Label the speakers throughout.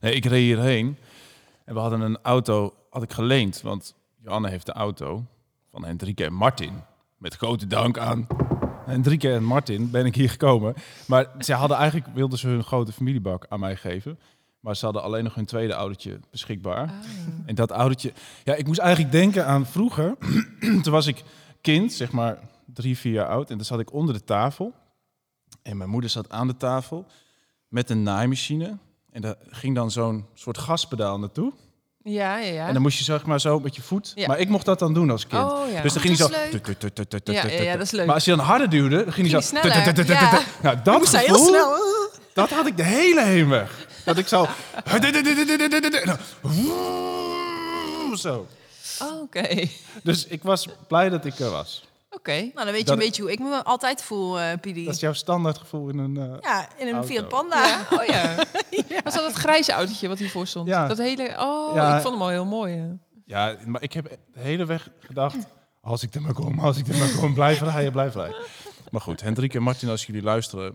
Speaker 1: Nee, ik reed hierheen en we hadden een auto, had ik geleend, want Johanne heeft de auto van Hendrike en Martin. Met grote dank aan Hendrike en Martin ben ik hier gekomen. Maar ze hadden eigenlijk, wilden ze hun grote familiebak aan mij geven. Maar ze hadden alleen nog hun tweede autootje beschikbaar. En dat autootje, ja, ik moest eigenlijk denken aan vroeger. Toen was ik kind, zeg maar drie, vier jaar oud. En dan zat ik onder de tafel. En mijn moeder zat aan de tafel met een naaimachine. En daar ging dan zo'n soort gaspedaal naartoe.
Speaker 2: Ja, ja, ja.
Speaker 1: En dan moest je zeg maar zo met je voet.
Speaker 2: Ja.
Speaker 1: Maar ik mocht dat dan doen als kind.
Speaker 2: Oh, ja.
Speaker 1: Dus dan ging hij zo.
Speaker 2: Ja, dat is leuk.
Speaker 1: Maar als je dan harder duwde, dan ging hij zo. Nou, dat
Speaker 3: Moest heel
Speaker 1: gevoel,
Speaker 3: snel.
Speaker 1: dat had ik de hele heenweg. Dat ik zo. Zo.
Speaker 2: Oh, Oké.
Speaker 1: Dus ik was blij dat ik er was.
Speaker 2: Oké.
Speaker 3: Nou, dan weet je
Speaker 1: Dat-
Speaker 3: een beetje hoe ik me altijd voel, eh Pidi.
Speaker 1: Dat is jouw standaardgevoel in een. eh,
Speaker 3: Ja, in een
Speaker 1: Auto.
Speaker 3: Fiat Panda.
Speaker 2: Ja, oh ja. Was dat het grijze autootje wat hiervoor stond?
Speaker 1: Ja.
Speaker 2: Dat hele... Oh,
Speaker 1: Ja.
Speaker 2: ik vond hem al heel mooi. hè.
Speaker 1: Ja, maar ik heb de hele weg gedacht. Als ik er maar kom, als ik er maar kom, blijf rijden, blijf rijden. Maar goed, Hendrik en Martin, als jullie luisteren,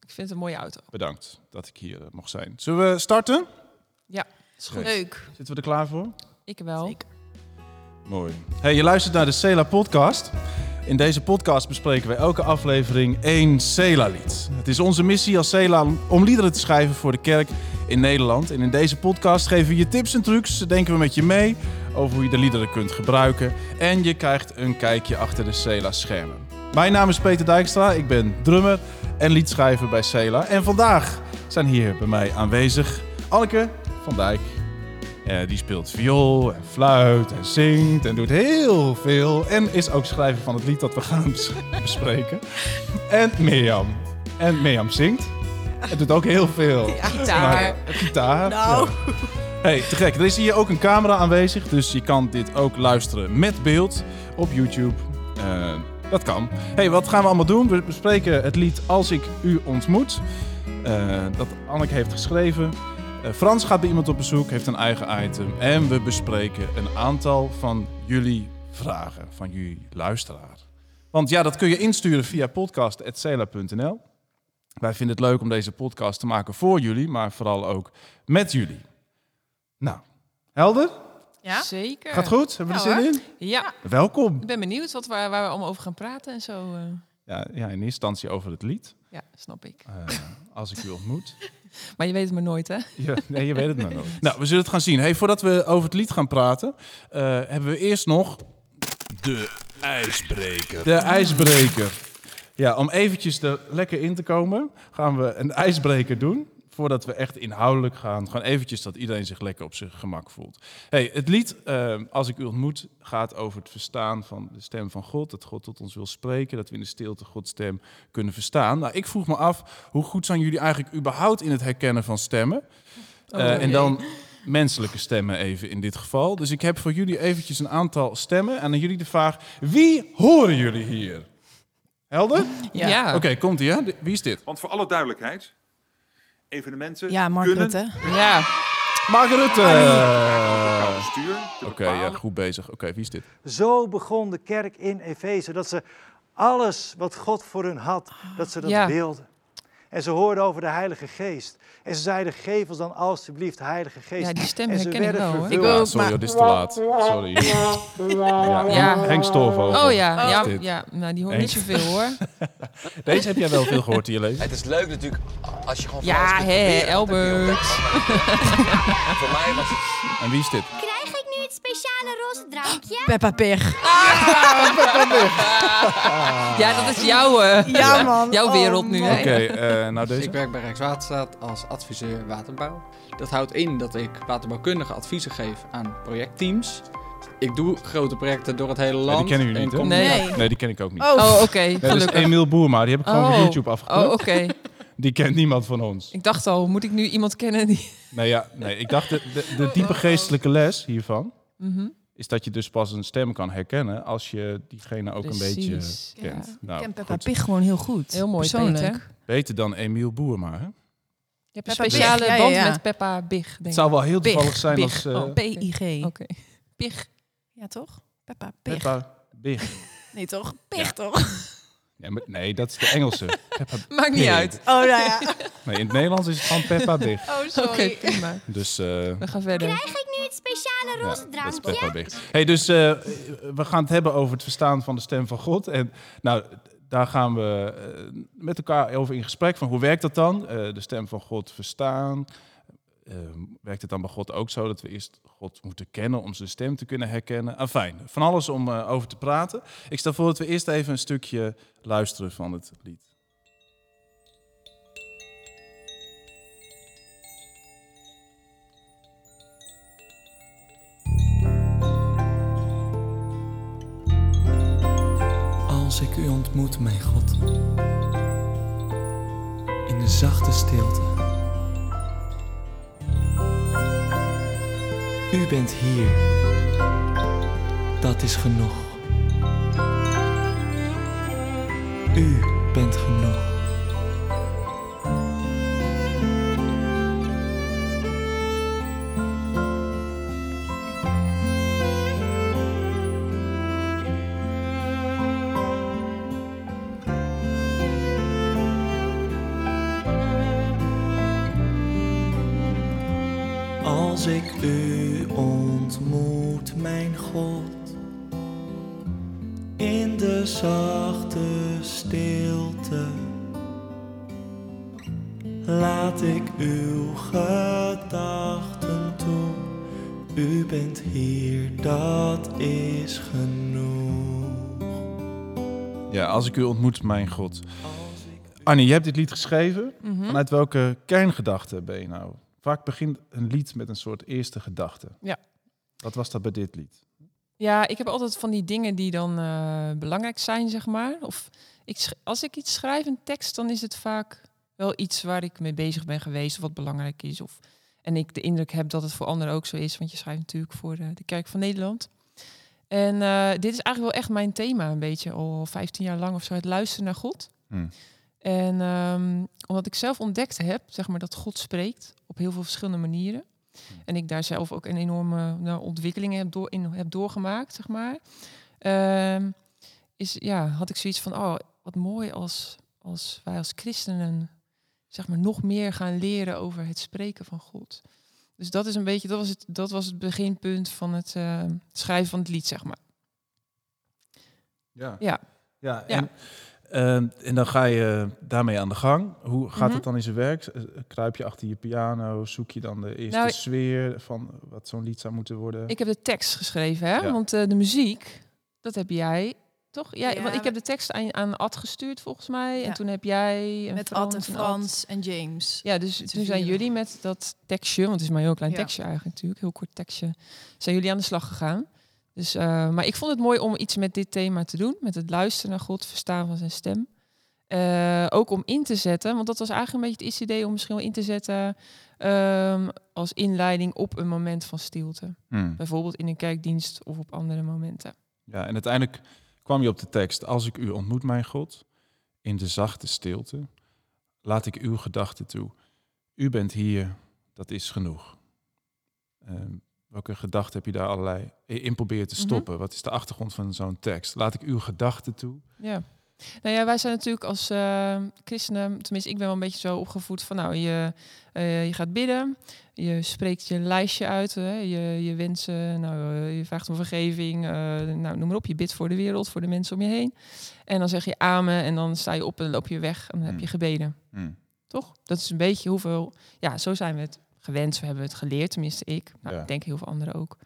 Speaker 2: Ik vind het een mooie auto.
Speaker 1: bedankt dat ik hier eh, mocht zijn. Zullen we starten?
Speaker 2: Ja, is goed.
Speaker 3: Leuk.
Speaker 1: Zitten we er klaar voor?
Speaker 2: Ik wel.
Speaker 3: Zeker.
Speaker 1: Mooi. Hey, je luistert naar de Cela podcast. In deze podcast bespreken wij elke aflevering één Cela-lied. Het is onze missie als Cela om liederen te schrijven voor de kerk in Nederland. En in deze podcast geven we je tips en trucs, denken we met je mee over hoe je de liederen kunt gebruiken. En je krijgt een kijkje achter de Cela-schermen. Mijn naam is Peter Dijkstra, ik ben drummer en liedschrijver bij Cela. En vandaag zijn hier bij mij aanwezig Anneke van Dijk. Eh, die speelt viool en fluit en zingt en doet heel veel. En is ook schrijver van het lied dat we gaan bes- bespreken. En Mirjam. En Mirjam zingt. En doet ook heel veel.
Speaker 2: Gitaar.
Speaker 1: Eh, gitaar.
Speaker 3: Nou.
Speaker 1: ja. Hey, te gek. Er is hier ook een camera aanwezig. Dus je kan dit ook luisteren met beeld op YouTube. Eh, dat kan. Hey, wat gaan we allemaal doen? We bespreken het lied Als ik u ontmoet. dat Anneke heeft geschreven. Eh, Frans gaat bij iemand op bezoek, heeft een eigen item. En we bespreken een aantal van jullie vragen, van jullie luisteraar. Want ja, dat kun je insturen via podcast.cela.nl. Wij vinden het leuk om deze podcast te maken voor jullie, maar vooral ook met jullie. Nou, helder?
Speaker 3: Ja?
Speaker 2: Zeker.
Speaker 1: Gaat goed? Hebben we er
Speaker 3: Ja,
Speaker 1: zin in?
Speaker 2: Ja,
Speaker 1: Welkom.
Speaker 2: ik ben benieuwd wat, waar, waar we allemaal over gaan praten en zo. eh.
Speaker 1: Ja, ja, in eerste instantie over het lied.
Speaker 2: Ja, snap ik.
Speaker 1: Eh, als ik u ontmoet.
Speaker 2: Maar je weet het maar nooit, hè?
Speaker 1: Ja, nee, je weet het maar nooit. Nou, we zullen het gaan zien. Hey, voordat we over het lied gaan praten, eh, hebben we eerst nog de ijsbreker. De ijsbreker. Ja, om eventjes er lekker in te komen, gaan we een ijsbreker doen. Voordat we echt inhoudelijk gaan. Gewoon eventjes dat iedereen zich lekker op zijn gemak voelt. Hey, het lied, eh, Als ik u ontmoet, gaat over het verstaan van de stem van God. Dat God tot ons wil spreken. Dat we in de stilte Gods stem kunnen verstaan. Nou, ik vroeg me af, hoe goed zijn jullie eigenlijk überhaupt in het herkennen van stemmen?
Speaker 2: Oh,
Speaker 1: Eh, en dan menselijke stemmen even in dit geval. Dus ik heb voor jullie eventjes een aantal stemmen. En aan jullie de vraag, wie horen jullie hier? Helder?
Speaker 2: Ja.
Speaker 1: Oké, komt ie, hè? Wie is dit?
Speaker 4: Want voor alle duidelijkheid, evenementen
Speaker 3: Ja, Mark
Speaker 4: kunnen
Speaker 3: Rutte.
Speaker 2: Ja.
Speaker 1: Mark Rutte!
Speaker 4: bestuur
Speaker 1: Oké, ja, goed bezig. Oké, wie is dit?
Speaker 5: Zo begon de kerk in Efeze, dat ze alles wat God voor hun had, dat ze dat
Speaker 2: Ja.
Speaker 5: wilden. En ze hoorden over de Heilige Geest. En ze zeiden, geef ons dan alsjeblieft de Heilige Geest.
Speaker 2: Ja, die stem
Speaker 5: en ze
Speaker 2: herken ik
Speaker 5: werden
Speaker 2: wel.
Speaker 3: Ik wil-
Speaker 1: Ja, sorry,
Speaker 3: maar-
Speaker 1: dit is te laat. Sorry. Ja,
Speaker 2: Ja.
Speaker 1: Henk Storvogel.
Speaker 2: Oh ja, ja, ja. Nou, die hoor
Speaker 1: Eens.
Speaker 2: niet zoveel hoor.
Speaker 1: Deze heb jij wel veel gehoord in je leven.
Speaker 6: Het is leuk natuurlijk als je gewoon
Speaker 2: Ja, hè.
Speaker 6: En Voor mij was het
Speaker 1: En wie is dit?
Speaker 7: Nu het speciale roze drankje?
Speaker 3: Peppa Pig.
Speaker 2: Ja, dat is jouw, eh,
Speaker 3: Ja, man.
Speaker 2: jouw
Speaker 3: Oh,
Speaker 2: wereld nu.
Speaker 3: man.
Speaker 2: hè?
Speaker 1: Oké, eh, nou
Speaker 8: Dus
Speaker 1: deze.
Speaker 8: ik werk bij Rijkswaterstaat als adviseur waterbouw. Dat houdt in dat ik waterbouwkundige adviezen geef aan projectteams. Ik doe grote projecten door het hele land.
Speaker 1: die kennen jullie
Speaker 8: En
Speaker 1: niet, hè?
Speaker 8: kom-
Speaker 2: Nee.
Speaker 3: Nee.
Speaker 1: Die ken ik ook niet.
Speaker 3: Oh,
Speaker 2: Oh, oké.
Speaker 1: Nee, dat is
Speaker 2: Gelukkig.
Speaker 1: Emiel Boerma. Die heb ik gewoon
Speaker 2: Oh.
Speaker 1: van YouTube afgeknipt.
Speaker 2: Oh, oké.
Speaker 1: Die kent niemand van ons.
Speaker 2: Ik dacht al, moet ik nu iemand kennen die...
Speaker 1: Nee, ja, nee ik dacht, de, de, de diepe geestelijke les hiervan...
Speaker 2: Mhm.
Speaker 1: is dat je dus pas een stem kan herkennen... als je diegene ook een beetje kent.
Speaker 2: ja.
Speaker 1: Nou,
Speaker 3: ik ken Peppa. Pig gewoon heel goed.
Speaker 2: Heel mooi,
Speaker 3: Persoonlijk.
Speaker 2: Peter.
Speaker 1: Beter dan Emiel Boerma, hè?
Speaker 2: Je hebt een
Speaker 3: Peppa
Speaker 2: speciale
Speaker 3: Pig,
Speaker 2: band
Speaker 3: ja, ja.
Speaker 2: met Peppa Big, denk
Speaker 1: Het
Speaker 2: ik.
Speaker 1: zou wel heel
Speaker 3: Pig,
Speaker 1: toevallig zijn
Speaker 2: Pig.
Speaker 1: als... eh
Speaker 2: Oh.
Speaker 3: P-I-G.
Speaker 2: Oké. Pig.
Speaker 3: Ja, toch? Peppa Pig.
Speaker 1: Peppa Big.
Speaker 3: Nee, toch? Pig,
Speaker 1: Ja.
Speaker 3: toch?
Speaker 1: Ja, maar- nee, dat is de Engelse. Peppa
Speaker 2: Maakt niet
Speaker 1: Pig.
Speaker 2: uit.
Speaker 3: Oh, nou ja.
Speaker 1: Nee, in het Nederlands is het gewoon Peppa Big.
Speaker 3: Oh,
Speaker 2: Oké,
Speaker 3: sorry.
Speaker 2: prima.
Speaker 1: Dus eh,
Speaker 2: We gaan verder.
Speaker 7: Krijg ik nu het speciale
Speaker 1: ja,
Speaker 7: roze
Speaker 1: dat is
Speaker 7: drankje?
Speaker 1: Peppa Big. Hey, dus eh, we gaan het hebben over het verstaan van de stem van God. En nou, daar gaan we eh, met elkaar over in gesprek. Van hoe werkt dat dan? Eh, de stem van God verstaan. Eh, werkt het dan bij God ook zo dat we eerst God moeten kennen om zijn stem te kunnen herkennen? Ah, fijn, van alles om eh, over te praten. Ik stel voor dat we eerst even een stukje luisteren van het lied.
Speaker 9: Als ik u ontmoet, mijn God, in de zachte stilte. U bent hier, dat is genoeg. U bent genoeg. Hier, dat is genoeg.
Speaker 1: Ja, als ik u ontmoet, mijn God. Annie, je hebt dit lied geschreven.
Speaker 2: Mhm.
Speaker 1: Vanuit welke kerngedachte ben je nou? Vaak begint een lied met een soort eerste gedachte.
Speaker 2: Ja.
Speaker 1: Wat was dat bij dit lied?
Speaker 2: Ja, ik heb altijd van die dingen die dan eh, belangrijk zijn, zeg maar. Of ik, sch- als ik iets schrijf, een tekst, dan is het vaak wel iets waar ik mee bezig ben geweest of wat belangrijk is. Of, en ik de indruk heb dat het voor anderen ook zo is, want je schrijft natuurlijk voor de, de Kerk van Nederland. En eh, dit is eigenlijk wel echt mijn thema, een beetje al 15 jaar lang of zo, het luisteren naar God.
Speaker 1: Hmm.
Speaker 2: En ehm, omdat ik zelf ontdekt heb, zeg maar, dat God spreekt op heel veel verschillende manieren. En ik daar zelf ook een enorme nou, ontwikkeling heb, door, in heb doorgemaakt, zeg maar. Ehm, is, ja, had ik zoiets van, oh, wat mooi als, als wij als christenen zeg maar, nog meer gaan leren over het spreken van God. Dus dat is een beetje, dat was het, dat was het beginpunt van het eh, schrijven van het lied, zeg maar.
Speaker 1: Ja.
Speaker 2: Ja.
Speaker 1: Ja,
Speaker 2: Ja.
Speaker 1: en, eh, en dan ga je daarmee aan de gang. Hoe gaat
Speaker 2: Mhm.
Speaker 1: het dan in zijn werk? Eh, Kruip je achter je piano? Zoek je dan de eerste
Speaker 2: Nou,
Speaker 1: sfeer van wat zo'n lied zou moeten worden?
Speaker 2: Ik heb de tekst geschreven, hè?
Speaker 1: Ja.
Speaker 2: Want de muziek, dat heb jij, toch? Ja,
Speaker 3: Ja,
Speaker 2: want ik heb de tekst aan, aan Ad gestuurd, volgens mij.
Speaker 3: Ja.
Speaker 2: En toen heb jij... en
Speaker 3: Met Ad en. Frans en James.
Speaker 2: Ja, dus toen zijn
Speaker 3: vieren.
Speaker 2: jullie met dat tekstje, want het is maar een heel klein
Speaker 3: Ja.
Speaker 2: tekstje eigenlijk natuurlijk, heel kort tekstje, zijn jullie aan de slag gegaan. Dus, eh, maar ik vond het mooi om iets met dit thema te doen, met het luisteren naar God, verstaan van zijn stem. Eh, ook om in te zetten, want dat was eigenlijk een beetje het idee om misschien wel in te zetten ehm, als inleiding op een moment van stilte.
Speaker 1: Hmm.
Speaker 2: Bijvoorbeeld in een kerkdienst of op andere momenten.
Speaker 1: Ja, en uiteindelijk kwam je op de tekst: Als ik u ontmoet, mijn God, in de zachte stilte, laat ik uw gedachten toe. U bent hier, dat is genoeg. Ehm, welke gedachten heb je daar allerlei in proberen te
Speaker 2: Mhm.
Speaker 1: stoppen? Wat is de achtergrond van zo'n tekst? Laat ik uw gedachten toe.
Speaker 2: Ja. Nou ja, wij zijn natuurlijk als eh, christenen, tenminste ik ben wel een beetje zo opgevoed van nou, je, eh, je gaat bidden, je spreekt je lijstje uit, hè, je, je wensen, nou, eh, je vraagt om vergeving, eh, nou, noem maar op, je bidt voor de wereld, voor de mensen om je heen. En dan zeg je amen en dan sta je op en loop je weg en dan heb je
Speaker 1: Hmm.
Speaker 2: gebeden.
Speaker 1: Hmm.
Speaker 2: Toch? Dat is een beetje hoeveel, ja, zo zijn we het gewend, zo hebben we het geleerd, tenminste ik. Nou,
Speaker 1: Ja.
Speaker 2: ik denk heel veel anderen ook.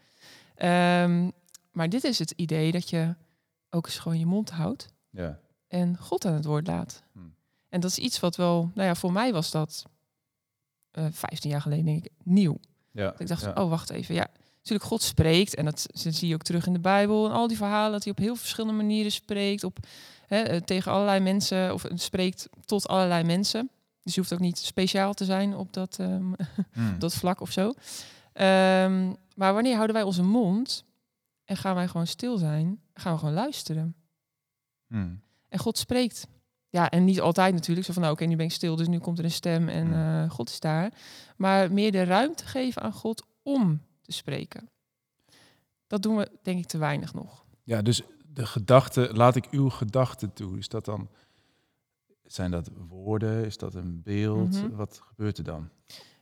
Speaker 2: Ehm, maar dit is het idee dat je ook eens gewoon je mond houdt
Speaker 1: Ja.
Speaker 2: En God aan het woord laat.
Speaker 1: Hmm.
Speaker 2: En dat is iets wat wel, nou ja, voor mij was dat eh 15 jaar geleden denk ik nieuw.
Speaker 1: Ja.
Speaker 2: Dat ik dacht,
Speaker 1: ja.
Speaker 2: oh wacht even, ja, natuurlijk God spreekt en dat z- zie je ook terug in de Bijbel en al die verhalen dat hij op heel verschillende manieren spreekt, op hè, eh, tegen allerlei mensen of eh, spreekt tot allerlei mensen. Dus je hoeft ook niet speciaal te zijn op dat, ehm,
Speaker 1: Hmm.
Speaker 2: dat vlak of zo. Ehm, maar wanneer houden wij onze mond en gaan wij gewoon stil zijn, gaan we gewoon luisteren.
Speaker 1: Hmm.
Speaker 2: En God spreekt. Ja, en niet altijd natuurlijk. Zo van, nou, oké, nu ben ik stil, dus nu komt er een stem en eh, God is daar. Maar meer de ruimte geven aan God om te spreken. Dat doen we denk ik te weinig nog.
Speaker 1: Ja, dus de gedachte, laat ik uw gedachten toe. Is dat dan Zijn dat woorden? Is dat een beeld?
Speaker 2: Mhm.
Speaker 1: Wat gebeurt er dan?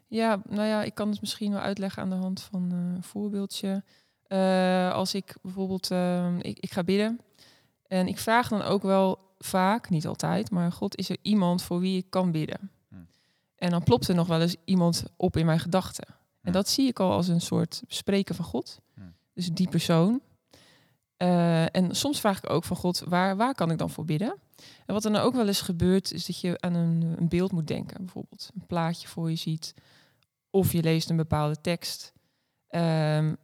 Speaker 2: Ja, nou ja, ik kan het misschien wel uitleggen aan de hand van eh, een voorbeeldje. Eh, als ik bijvoorbeeld, ehm, ik, ik ga bidden en ik vraag dan ook wel vaak, niet altijd, maar God, is er iemand voor wie ik kan bidden?
Speaker 1: Hmm.
Speaker 2: En dan plopt er nog wel eens iemand op in mijn gedachten. En
Speaker 1: Hmm.
Speaker 2: dat zie ik al als een soort spreken van God.
Speaker 1: Hmm.
Speaker 2: Dus die persoon. Eh, en soms vraag ik ook van God, waar, waar kan ik dan voor bidden? En wat er dan ook wel eens gebeurt, is dat je aan een, een beeld moet denken. Bijvoorbeeld een plaatje voor je ziet. Of je leest een bepaalde tekst. Ehm,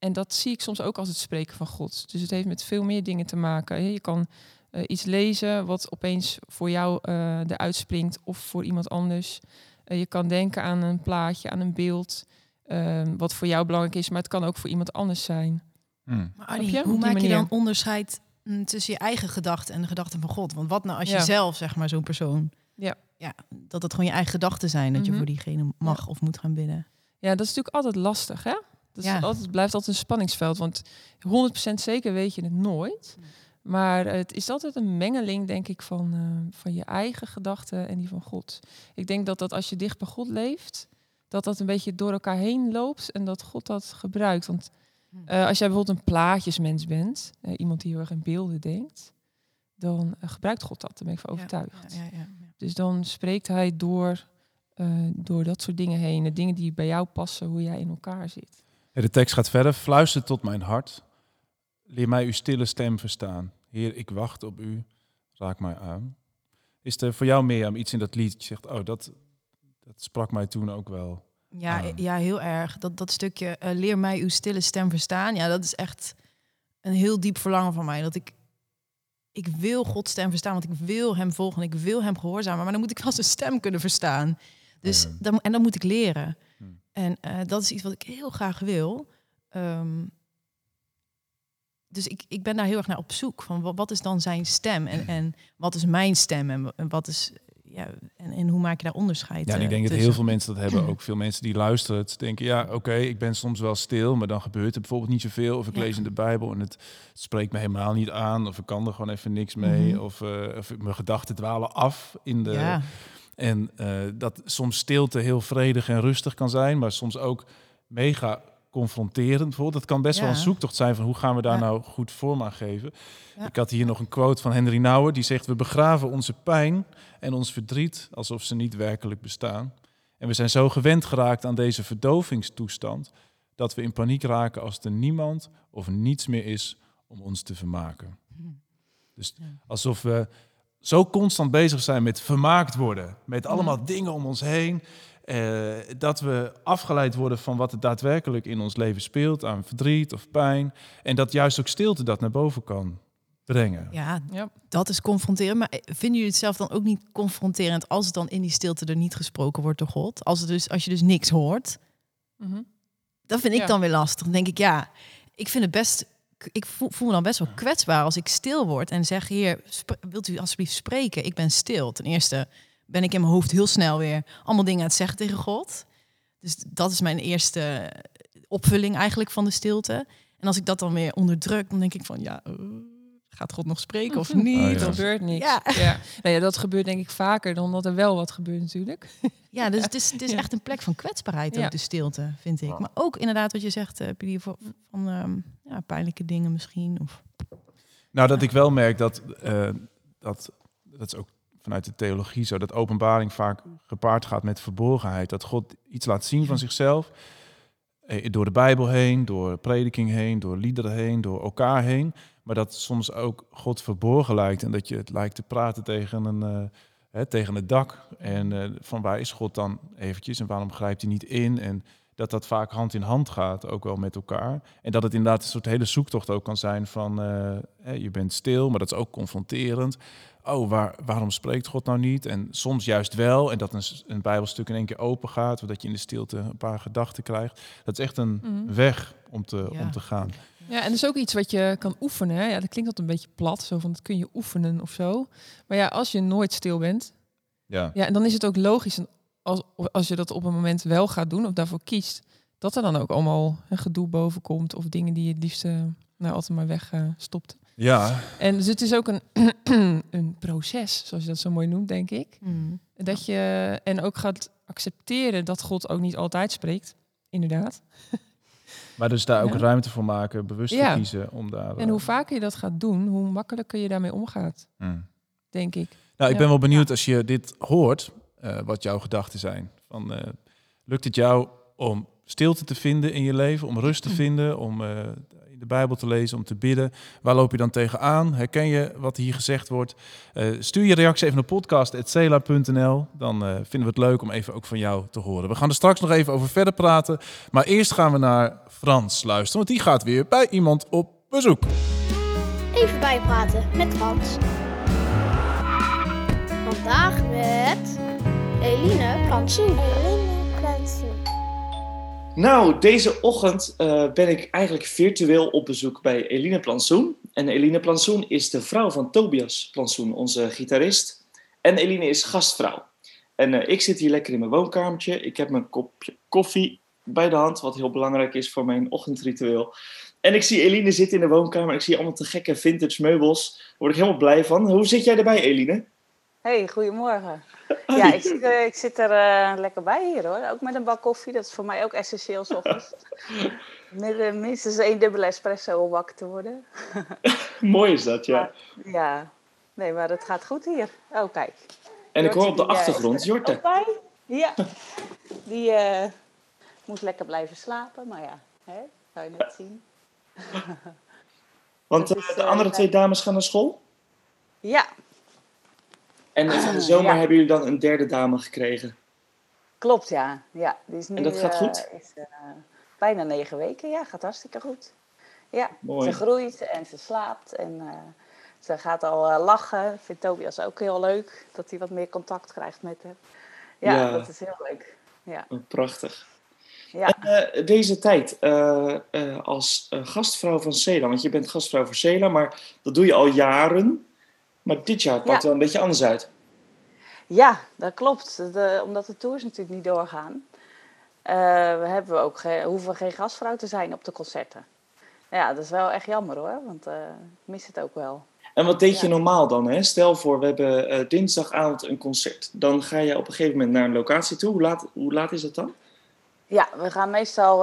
Speaker 2: en dat zie ik soms ook als het spreken van God. Dus het heeft met veel meer dingen te maken. Je kan eh, iets lezen wat opeens voor jou eh eruit springt of voor iemand anders. Eh, je kan denken aan een plaatje, aan een beeld, ehm, wat voor jou belangrijk is, maar het kan ook voor iemand anders zijn.
Speaker 1: Hmm.
Speaker 3: Maar hoe maak je dan onderscheid mm, tussen je eigen gedachten en de gedachten van God? Want wat nou als je
Speaker 2: Ja.
Speaker 3: zelf, zeg maar, zo'n persoon...
Speaker 2: Ja.
Speaker 3: ja. Dat het gewoon je eigen gedachten zijn, dat je
Speaker 2: Mhm.
Speaker 3: voor diegene mag of moet gaan bidden.
Speaker 2: Ja, dat is natuurlijk altijd lastig, hè? Dat is altijd, blijft altijd een spanningsveld, want 100% zeker weet je het nooit. Maar het is altijd een mengeling, denk ik, van, eh, van je eigen gedachten en die van God. Ik denk dat dat als je dicht bij God leeft, dat dat een beetje door elkaar heen loopt en dat God dat gebruikt. Want eh, als jij bijvoorbeeld een plaatjesmens bent, eh, iemand die heel erg in beelden denkt, dan gebruikt God dat. Daar ben ik van overtuigd.
Speaker 3: Ja, ja, ja.
Speaker 2: Dus dan spreekt hij door, door dat soort dingen heen. De dingen die bij jou passen, hoe jij in elkaar zit.
Speaker 1: De tekst gaat verder. Fluister tot mijn hart. Leer mij uw stille stem verstaan. Heer, ik wacht op u. Raak mij aan. Is er voor jou meer iets in dat lied? Je zegt, oh, dat, dat sprak mij toen ook wel.
Speaker 3: Ja, ja, heel erg. Dat, dat stukje eh, leer mij uw stille stem verstaan. Ja, dat is echt een heel diep verlangen van mij. Dat ik, ik wil Gods stem verstaan, want ik wil hem volgen. Ik wil hem gehoorzamen. Maar dan moet ik wel zijn stem kunnen verstaan. Dus dan, en dan moet ik leren. En eh, dat is iets wat ik heel graag wil. Ehm, dus ik, ik ben daar heel erg naar op zoek. Van wat, wat is dan zijn stem? En, en wat is mijn stem? En, en wat is. Ja, en, en hoe maak je daar onderscheid?
Speaker 1: Ja, en ik
Speaker 3: eh,
Speaker 1: denk dat heel veel mensen dat hebben. Ook veel mensen die luisteren. Het denken, ja, oké, ik ben soms wel stil, maar dan gebeurt er bijvoorbeeld niet zoveel. Of ik
Speaker 3: Ja.
Speaker 1: lees in de Bijbel en het, het spreekt me helemaal niet aan. Of ik kan er gewoon even niks mee.
Speaker 3: Mhm.
Speaker 1: Of, eh, of mijn gedachten dwalen af in de,
Speaker 3: Ja.
Speaker 1: En eh, dat soms stilte heel vredig en rustig kan zijn, maar soms ook mega confronterend. Bijvoorbeeld. Dat kan best wel een zoektocht zijn van hoe gaan we daar
Speaker 3: Ja.
Speaker 1: nou goed vorm aan geven.
Speaker 3: Ja.
Speaker 1: Ik had hier nog een quote van Henry Nouwen, die zegt: We begraven onze pijn en ons verdriet alsof ze niet werkelijk bestaan. En we zijn zo gewend geraakt aan deze verdovingstoestand dat we in paniek raken als er niemand of niets meer is om ons te vermaken. Dus
Speaker 3: Ja.
Speaker 1: alsof we zo constant bezig zijn met vermaakt worden, met allemaal dingen om ons heen, eh, dat we afgeleid worden van wat er daadwerkelijk in ons leven speelt, aan verdriet of pijn, en dat juist ook stilte dat naar boven kan brengen.
Speaker 3: Ja,
Speaker 2: Ja.
Speaker 3: dat is confronterend. Maar eh, vinden jullie het zelf dan ook niet confronterend als het dan in die stilte er niet gesproken wordt door God? Als, het dus, als je dus niks hoort,
Speaker 2: Mhm.
Speaker 3: dat vind ik
Speaker 2: Ja.
Speaker 3: dan weer lastig. Dan denk ik, ja, ik vind het best. Ik voel, voel me dan best wel kwetsbaar als ik stil word en zeg: Heer, wilt u alsjeblieft spreken? Ik ben stil. Ten eerste ben ik in mijn hoofd heel snel weer allemaal dingen aan het zeggen tegen God. Dus dat is mijn eerste opvulling eigenlijk van de stilte. En als ik dat dan weer onderdruk, dan denk ik van ja, eh, gaat God nog spreken of niet?
Speaker 1: Oh, ja.
Speaker 2: Er
Speaker 3: Of-
Speaker 2: gebeurt niks.
Speaker 3: Ja.
Speaker 2: Ja. Nou ja, dat gebeurt denk ik vaker dan dat er wel wat gebeurt natuurlijk.
Speaker 3: Ja, dus het is, het is
Speaker 2: Ja.
Speaker 3: echt een plek van kwetsbaarheid, ook
Speaker 2: Ja.
Speaker 3: de stilte, vind ik. Maar ook inderdaad wat je zegt, uh, van, van ehm, ja, pijnlijke dingen misschien. Of...
Speaker 1: Nou, dat ik wel merk dat, eh, dat, dat is ook vanuit de theologie zo, dat openbaring vaak gepaard gaat met verborgenheid. Dat God iets laat zien van zichzelf, eh, door de Bijbel heen, door prediking heen, door liederen heen, door elkaar heen. Maar dat soms ook God verborgen lijkt en dat je het lijkt te praten tegen een... eh, hè, tegen het dak. En eh, van waar is God dan eventjes en waarom grijpt hij niet in? En dat dat vaak hand in hand gaat, ook wel met elkaar. En dat het inderdaad een soort hele zoektocht ook kan zijn van... eh, je bent stil, maar dat is ook confronterend. Oh, waar, waarom spreekt God nou niet? En soms juist wel. En dat een, een bijbelstuk in één keer open gaat... zodat je in de stilte een paar gedachten krijgt. Dat is echt een
Speaker 2: Mhm.
Speaker 1: weg om te,
Speaker 3: Ja.
Speaker 1: om te gaan.
Speaker 2: Ja, en dat is ook iets wat je kan oefenen. Hè? Ja, dat klinkt altijd een beetje plat, zo van dat kun je oefenen of zo. Maar ja, als je nooit stil bent,
Speaker 1: Ja.
Speaker 2: ja, en dan is het ook logisch als, als je dat op een moment wel gaat doen of daarvoor kiest, dat er dan ook allemaal een gedoe boven komt of dingen die je het liefst eh, nou, altijd maar weg eh, stopt.
Speaker 1: Ja,
Speaker 2: En dus het is ook een, een proces, zoals je dat zo mooi noemt, denk ik.
Speaker 3: Mm.
Speaker 2: Dat je en ook gaat accepteren dat God ook niet altijd spreekt. Inderdaad.
Speaker 1: maar dus daar ook
Speaker 2: Ja.
Speaker 1: ruimte voor maken, bewust
Speaker 2: Ja.
Speaker 1: kiezen om daar...
Speaker 2: En
Speaker 1: eh,
Speaker 2: hoe vaker je dat gaat doen, hoe makkelijker je daarmee omgaat,
Speaker 1: hmm.
Speaker 2: denk ik.
Speaker 1: Nou, ik
Speaker 2: Ja.
Speaker 1: ben wel benieuwd als je dit hoort, eh, wat jouw gedachten zijn. Van, eh, lukt het jou om stilte te vinden in je leven, om rust te vinden, om eh, in de Bijbel te lezen, om te bidden? Waar loop je dan tegenaan? Herken je wat hier gezegd wordt? Eh, stuur je reactie even naar podcast.cela.nl. Dan eh, vinden we het leuk om even ook van jou te horen. We gaan er straks nog even over verder praten. Maar eerst gaan we naar Frans luisteren, want die gaat weer bij iemand op bezoek.
Speaker 7: Even bijpraten met Frans. Vandaag met Eline Plantsoen. Eline Plantsoen.
Speaker 10: Nou, deze ochtend eh, ben ik eigenlijk virtueel op bezoek bij Eline Plantsoen. En Eline Plantsoen is de vrouw van Tobias Plantsoen, onze gitarist. En Eline is gastvrouw. En eh, ik zit hier lekker in mijn woonkamertje. Ik heb mijn kopje koffie bij de hand, wat heel belangrijk is voor mijn ochtendritueel. En ik zie Eline zitten in de woonkamer. Ik zie allemaal te gekke vintage meubels. Daar word ik helemaal blij van. Hoe zit jij erbij, Eline?
Speaker 11: Hey, goedemorgen. Ja, ik zit, er- ik zit er eh, lekker bij hier hoor. Ook met een bak koffie. Dat is voor mij ook essentieel 's ochtends. Met, eh, minstens één dubbele espresso om wakker te worden.
Speaker 10: Mooi is dat, ja.
Speaker 11: Ja, nee, maar het gaat goed hier. Oh, kijk.
Speaker 10: En ik hoor op de
Speaker 11: die, eh,
Speaker 10: achtergrond
Speaker 11: er
Speaker 10: Jorte.
Speaker 11: bij. Ja, die eh, moet lekker blijven slapen. Maar ja, hè, zou je net zien.
Speaker 10: Want eh,
Speaker 11: is,
Speaker 10: de
Speaker 11: eh,
Speaker 10: andere twee dames gaan naar school.
Speaker 11: Ja,
Speaker 10: En van de zomer
Speaker 11: Ja.
Speaker 10: hebben jullie dan een derde dame gekregen.
Speaker 11: klopt ja. ja die is nu,
Speaker 10: En dat gaat
Speaker 11: eh,
Speaker 10: goed?
Speaker 11: is, eh, bijna negen weken. Ja, gaat hartstikke goed. Ja,
Speaker 10: Mooi.
Speaker 11: ze groeit en ze slaapt en eh, ze gaat al lachen. Vindt Tobias ook heel leuk dat hij wat meer contact krijgt met haar. Ja,
Speaker 10: Ja.
Speaker 11: dat is heel leuk. Ja,
Speaker 10: Oh, prachtig.
Speaker 11: ja.
Speaker 10: En, deze tijd als gastvrouw van Cela, want je bent gastvrouw voor Cela, maar dat doe je al jaren. Maar dit jaar pakt
Speaker 11: Ja.
Speaker 10: wel een beetje anders uit.
Speaker 11: ja dat klopt. De, omdat de tours natuurlijk niet doorgaan, eh, we hebben ook ge- hoeven geen gastvrouw te zijn op de concerten. Ja, dat is wel echt jammer hoor, want eh, ik mis het ook wel.
Speaker 10: En wat deed je
Speaker 11: Ja.
Speaker 10: normaal dan? Hè? Stel voor, we hebben eh, dinsdagavond een concert. Dan ga je op een gegeven moment naar een locatie toe. Hoe laat, hoe laat is het dan?
Speaker 11: Ja, we gaan meestal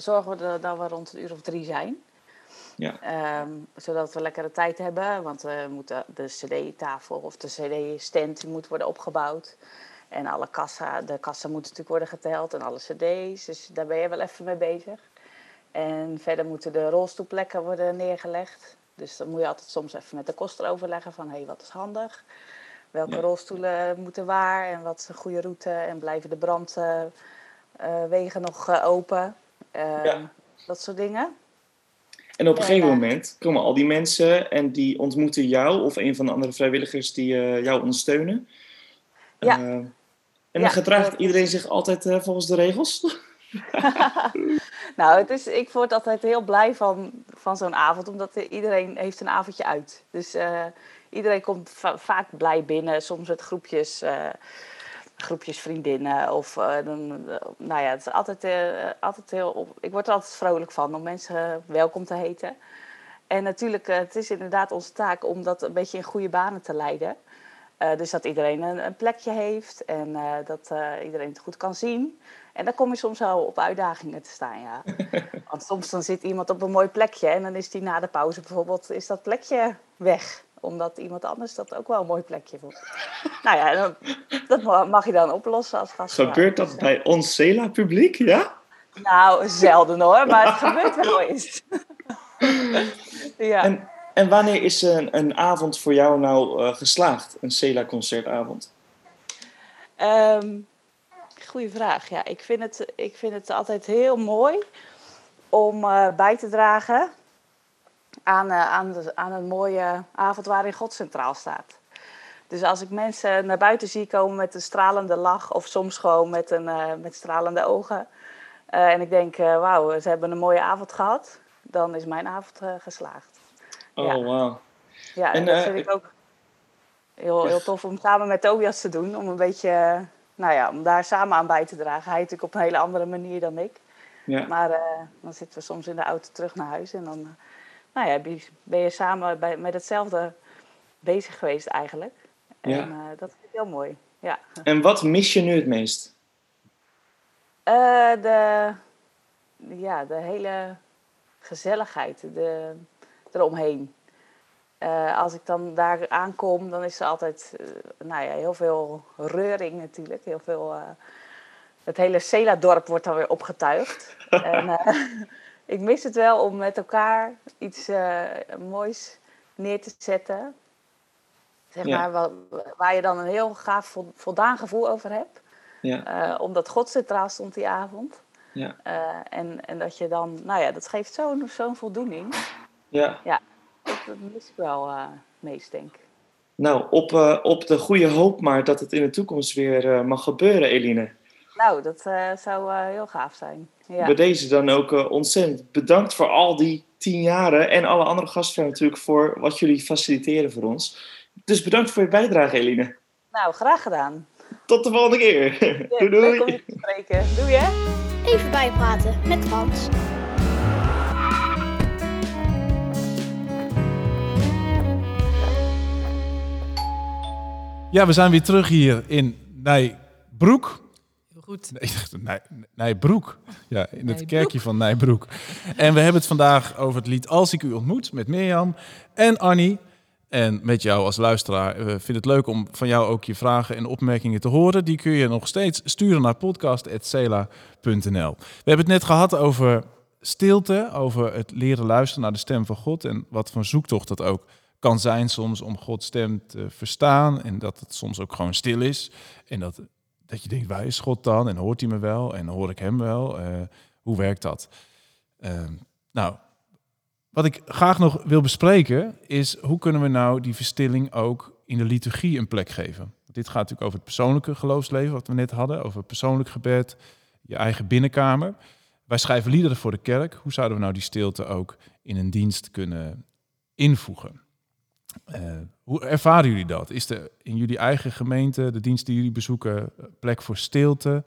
Speaker 11: zorgen we dat we rond een uur of drie zijn.
Speaker 10: Ja.
Speaker 11: Ehm, zodat we lekkere tijd hebben, want we moeten de cd-tafel of de cd-stand moet worden opgebouwd. En alle kassa, de kassa moet natuurlijk worden geteld en alle cd's, dus daar ben je wel even mee bezig. En verder moeten de rolstoelplekken worden neergelegd. Dus dan moet je altijd soms even met de koster overleggen van, hé, hey, wat is handig? Welke
Speaker 10: Ja.
Speaker 11: rolstoelen moeten waar en wat is een goede route? En blijven de brandwegen nog eh, open? Ehm,
Speaker 10: Ja.
Speaker 11: Dat soort dingen.
Speaker 10: En op een
Speaker 11: En,
Speaker 10: gegeven moment komen al die mensen en die ontmoeten jou of een van de andere vrijwilligers die eh, jou ondersteunen.
Speaker 11: Ja.
Speaker 10: Eh, en
Speaker 11: Ja,
Speaker 10: dan gedraagt iedereen zich altijd eh, volgens de regels.
Speaker 11: Nou, het is, ik word altijd heel blij van, van zo'n avond, omdat er- iedereen heeft een avondje uit. Dus iedereen komt va- vaak blij binnen, soms met groepjes, groepjes vriendinnen. Of, eh, dan, eh, nou ja, het is altijd, eh, altijd heel, op- ik word er altijd vrolijk van om mensen welkom te heten. En natuurlijk, het is inderdaad onze taak om dat een beetje in goede banen te leiden. Dus dat iedereen een, een plekje heeft en dat iedereen het goed kan zien. En dan kom je soms wel op uitdagingen te staan, ja. Want soms dan zit iemand op een mooi plekje en dan is die na de pauze bijvoorbeeld is dat plekje weg. Omdat iemand anders dat ook wel een mooi plekje vond. nou ja, dan- dat ma- mag je dan oplossen als gastvrouw.
Speaker 10: Gebeurt dat bij ons Cela-publiek, ja?
Speaker 11: Nou, zelden hoor, maar het gebeurt wel eens. ja.
Speaker 10: En, en wanneer is een, een avond voor jou nou eh, geslaagd? Een Cela-concertavond?
Speaker 11: Ehm goeie vraag. Ja, ik vind het, ik vind het altijd heel mooi om eh, bij te dragen aan, eh, aan, de, aan een mooie avond waarin God centraal staat. Dus als ik mensen naar buiten zie komen met een stralende lach of soms gewoon met, een, eh, met stralende ogen. eh, en ik denk, wauw, ze hebben een mooie avond gehad. Dan is mijn avond geslaagd.
Speaker 10: Oh,
Speaker 11: Ja.
Speaker 10: wauw.
Speaker 11: Ja, en
Speaker 10: En,
Speaker 11: dat vind ik ook heel, heel tof om samen met Tobias te doen. Om een beetje, nou ja, om daar samen aan bij te dragen. Hij natuurlijk op een hele andere manier dan ik.
Speaker 10: Ja.
Speaker 11: Maar dan zitten we soms in de auto terug naar huis en dan nou ja, ben je- samen bij, met hetzelfde bezig geweest eigenlijk. En
Speaker 10: Ja.
Speaker 11: eh, dat vind ik heel mooi. Ja.
Speaker 10: En wat mis je nu het meest?
Speaker 11: Eh, de, ja, de hele gezelligheid de, eromheen. Eh, als ik dan daar aankom, dan is er altijd nou ja, heel veel reuring natuurlijk. Heel veel, het hele Cela-dorp wordt dan weer opgetuigd. en, ik mis het wel om met elkaar iets eh, moois neer te zetten. Zeg
Speaker 10: Ja.
Speaker 11: maar, wa- waar je dan een heel gaaf vol- voldaan gevoel over hebt.
Speaker 10: Ja.
Speaker 11: Eh, omdat God centraal stond die avond.
Speaker 10: Ja.
Speaker 11: Eh, en, en dat je dan, nou ja, dat geeft zo'n zo'n voldoening.
Speaker 10: Ja.
Speaker 11: Ja, dat, dat mis ik wel meest, denk ik.
Speaker 10: Nou, op, op de goede hoop maar dat het in de toekomst weer mag gebeuren, Eline.
Speaker 11: Nou, dat eh, zou eh, heel gaaf zijn. Ja.
Speaker 10: Bij deze dan ook eh, ontzettend bedankt voor al die tien jaren. En alle andere gastvrouwen natuurlijk voor wat jullie faciliteren voor ons. Dus bedankt voor je bijdrage, Eline.
Speaker 11: Nou, graag gedaan.
Speaker 10: Tot de volgende keer. doei
Speaker 11: Leuk om
Speaker 10: doei.
Speaker 11: je te spreken. Doei hè.
Speaker 7: Even bijpraten met Frans.
Speaker 1: Ja, we zijn weer terug hier in Nijbroek.
Speaker 3: Goed.
Speaker 1: Nee, ik dacht Nij, Nijbroek. Ja, in het kerkje van Nijbroek. En we hebben het vandaag over het lied Als ik u ontmoet met Mirjam en Annie. En met jou als luisteraar. We vinden het leuk om van jou ook je vragen en opmerkingen te horen. Die kun je nog steeds sturen naar podcast.cela.nl. We hebben het net gehad over stilte, over het leren luisteren naar de stem van God. En wat voor zoektocht dat ook kan zijn soms om Gods stem te verstaan. En dat het soms ook gewoon stil is. En dat, dat je denkt, waar is God dan? En hoort hij me wel? En hoor ik hem wel? Eh, hoe werkt dat? Ehm, nou, wat ik graag nog wil bespreken is hoe kunnen we nou die verstilling ook in de liturgie een plek geven? Dit gaat natuurlijk over het persoonlijke geloofsleven, wat we net hadden, over persoonlijk gebed, je eigen binnenkamer. Wij schrijven liederen voor de kerk. Hoe zouden we nou die stilte ook in een dienst kunnen invoegen? Eh, hoe ervaren jullie dat? Is er in jullie eigen gemeente, de dienst die jullie bezoeken, plek voor stilte?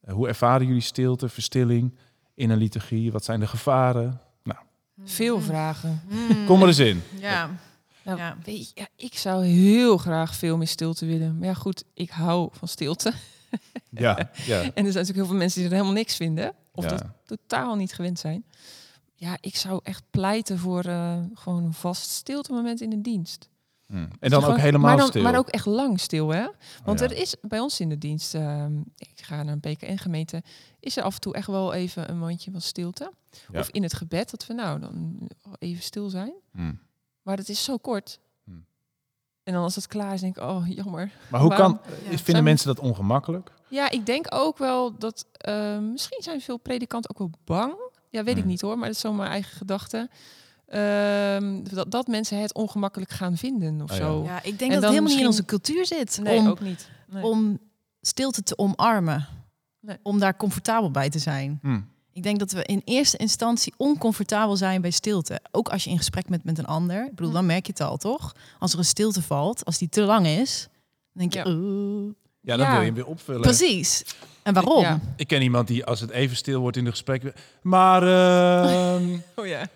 Speaker 1: Eh, hoe ervaren jullie stilte, verstilling in een liturgie? Wat zijn de gevaren? Nou,
Speaker 2: Veel vragen.
Speaker 1: kom er eens in.
Speaker 3: Ja.
Speaker 2: Nou,
Speaker 3: Ja.
Speaker 2: weet je, ja, ik zou heel graag veel meer stilte willen. Maar ja, goed, ik hou van stilte.
Speaker 1: Ja, ja.
Speaker 2: En er zijn natuurlijk heel veel mensen die er helemaal niks vinden. Of
Speaker 1: Ja.
Speaker 2: dat totaal niet gewend zijn. Ja, ik zou echt pleiten voor eh, gewoon een vast stilte moment in de dienst.
Speaker 1: Hm. En
Speaker 2: Dus
Speaker 1: dan ook
Speaker 2: gewoon-
Speaker 1: helemaal
Speaker 2: maar dan,
Speaker 1: stil.
Speaker 2: Maar ook echt lang stil, hè? Want
Speaker 1: ja.
Speaker 2: er is bij ons in de dienst, ehm, ik ga naar een PKN-gemeente, is er af en toe echt wel even een momentje van stilte.
Speaker 1: Ja.
Speaker 2: Of in het gebed, dat we nou dan even stil zijn.
Speaker 1: Hm.
Speaker 2: Maar het is zo kort.
Speaker 1: Hm.
Speaker 2: En dan als het klaar is, denk ik, oh jammer.
Speaker 1: Maar hoe
Speaker 2: Waarom-
Speaker 1: kan,
Speaker 3: Ja.
Speaker 1: vinden mensen dat ongemakkelijk?
Speaker 2: Ja, ik denk ook wel dat ehm, misschien zijn veel predikanten ook wel bang. Ja, weet ik
Speaker 1: Hmm.
Speaker 2: niet hoor, maar dat is zo mijn eigen gedachte. Ehm, dat, dat mensen het ongemakkelijk gaan vinden of
Speaker 1: Ah, ja.
Speaker 2: zo.
Speaker 3: Ja, ik denk
Speaker 2: En
Speaker 3: dat het helemaal niet in onze cultuur zit.
Speaker 2: Nee,
Speaker 3: om,
Speaker 2: ook niet. Nee.
Speaker 3: om stilte te omarmen.
Speaker 2: Nee.
Speaker 3: Om daar comfortabel bij te zijn.
Speaker 1: Hm.
Speaker 3: Ik denk dat we in eerste instantie oncomfortabel zijn bij stilte. Ook als je in gesprek bent met een ander. Ik bedoel, dan merk je het al, toch? Als er een stilte valt, als die te lang is, dan denk je...
Speaker 2: Ja.
Speaker 3: "Oeh."
Speaker 1: Ja, dan
Speaker 2: Ja.
Speaker 1: wil je hem weer opvullen.
Speaker 3: Precies. En waarom?
Speaker 2: Ja.
Speaker 1: Ik ken iemand die als het even stil wordt in de gesprekken... Maar... ehm,
Speaker 2: Oh ja.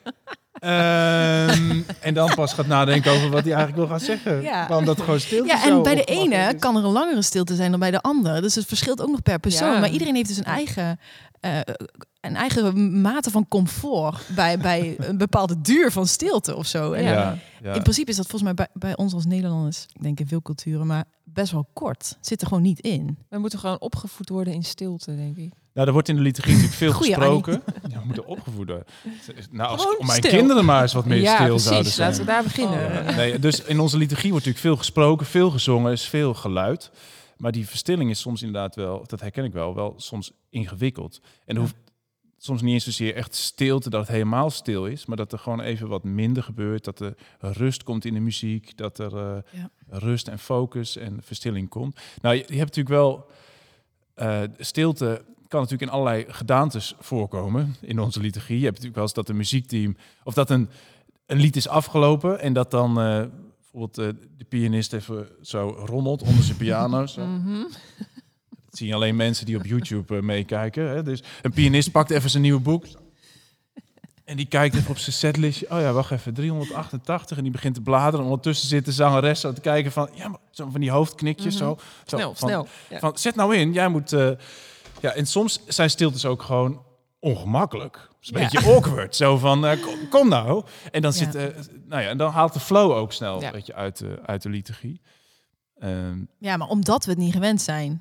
Speaker 1: ehm, en dan pas gaat nadenken over wat hij eigenlijk wil gaan zeggen.
Speaker 3: Ja.
Speaker 1: Het gewoon stil
Speaker 3: Ja, en bij de ene kan er een langere stilte zijn dan bij de andere. Dus het verschilt ook nog per persoon.
Speaker 2: Ja.
Speaker 3: Maar iedereen heeft dus een eigen, eh, een eigen mate van comfort bij, bij een bepaalde duur van stilte of zo. En
Speaker 1: ja.
Speaker 3: In principe is dat volgens mij bij, bij ons als Nederlanders, ik denk in veel culturen, maar best wel kort. Het Zit er gewoon niet in.
Speaker 2: We moeten gewoon opgevoed worden in stilte, denk ik.
Speaker 1: Nou, er wordt in de liturgie natuurlijk veel
Speaker 3: Goeie,
Speaker 1: gesproken. Ja, we moeten opgevoed worden. Nou, als
Speaker 2: Gewoon
Speaker 1: mijn
Speaker 2: stil.
Speaker 1: kinderen maar eens wat meer
Speaker 2: ja,
Speaker 1: stil
Speaker 2: precies.
Speaker 1: zouden zijn.
Speaker 2: Laten we daar beginnen.
Speaker 1: Ja, nee, dus in onze liturgie wordt natuurlijk veel gesproken, veel gezongen, is veel geluid. Maar die verstilling is soms inderdaad wel, dat herken ik wel, wel soms ingewikkeld. En er hoeft soms niet eens zozeer echt stilte, dat het helemaal stil is, maar dat er gewoon even wat minder gebeurt, dat er rust komt in de muziek, dat er eh,
Speaker 3: Ja.
Speaker 1: rust en focus en verstilling komt. Nou, je, je hebt natuurlijk wel, eh, stilte kan natuurlijk in allerlei gedaantes voorkomen in onze liturgie. Je hebt natuurlijk wel eens dat een muziekteam, of dat een, een lied is afgelopen en dat dan eh, bijvoorbeeld de pianist even zo rommelt onder zijn piano. Zo.
Speaker 2: Mhm.
Speaker 1: Dat zien alleen mensen die op YouTube eh, meekijken. Hè? Dus een pianist pakt even zijn nieuwe boek. En die kijkt even op zijn setlistje. Oh ja, wacht even, 388. En die begint te bladeren. Ondertussen zit de zangeres zo te kijken van... Ja, maar zo van die hoofdknikjes
Speaker 2: Mhm.
Speaker 1: zo. zo.
Speaker 2: Snel,
Speaker 1: van,
Speaker 2: snel, ja.
Speaker 1: Van, zet nou in, jij moet... eh, ja, en soms zijn stiltes ook gewoon ongemakkelijk. Het is een
Speaker 3: Ja.
Speaker 1: beetje awkward. Zo van, eh, kom, kom nou. En dan,
Speaker 3: Ja.
Speaker 1: zit, eh, nou ja, en dan haalt de flow ook snel
Speaker 2: Ja.
Speaker 1: een beetje uit, de uit de liturgie. Ehm,
Speaker 3: Ja, maar omdat we het niet gewend zijn.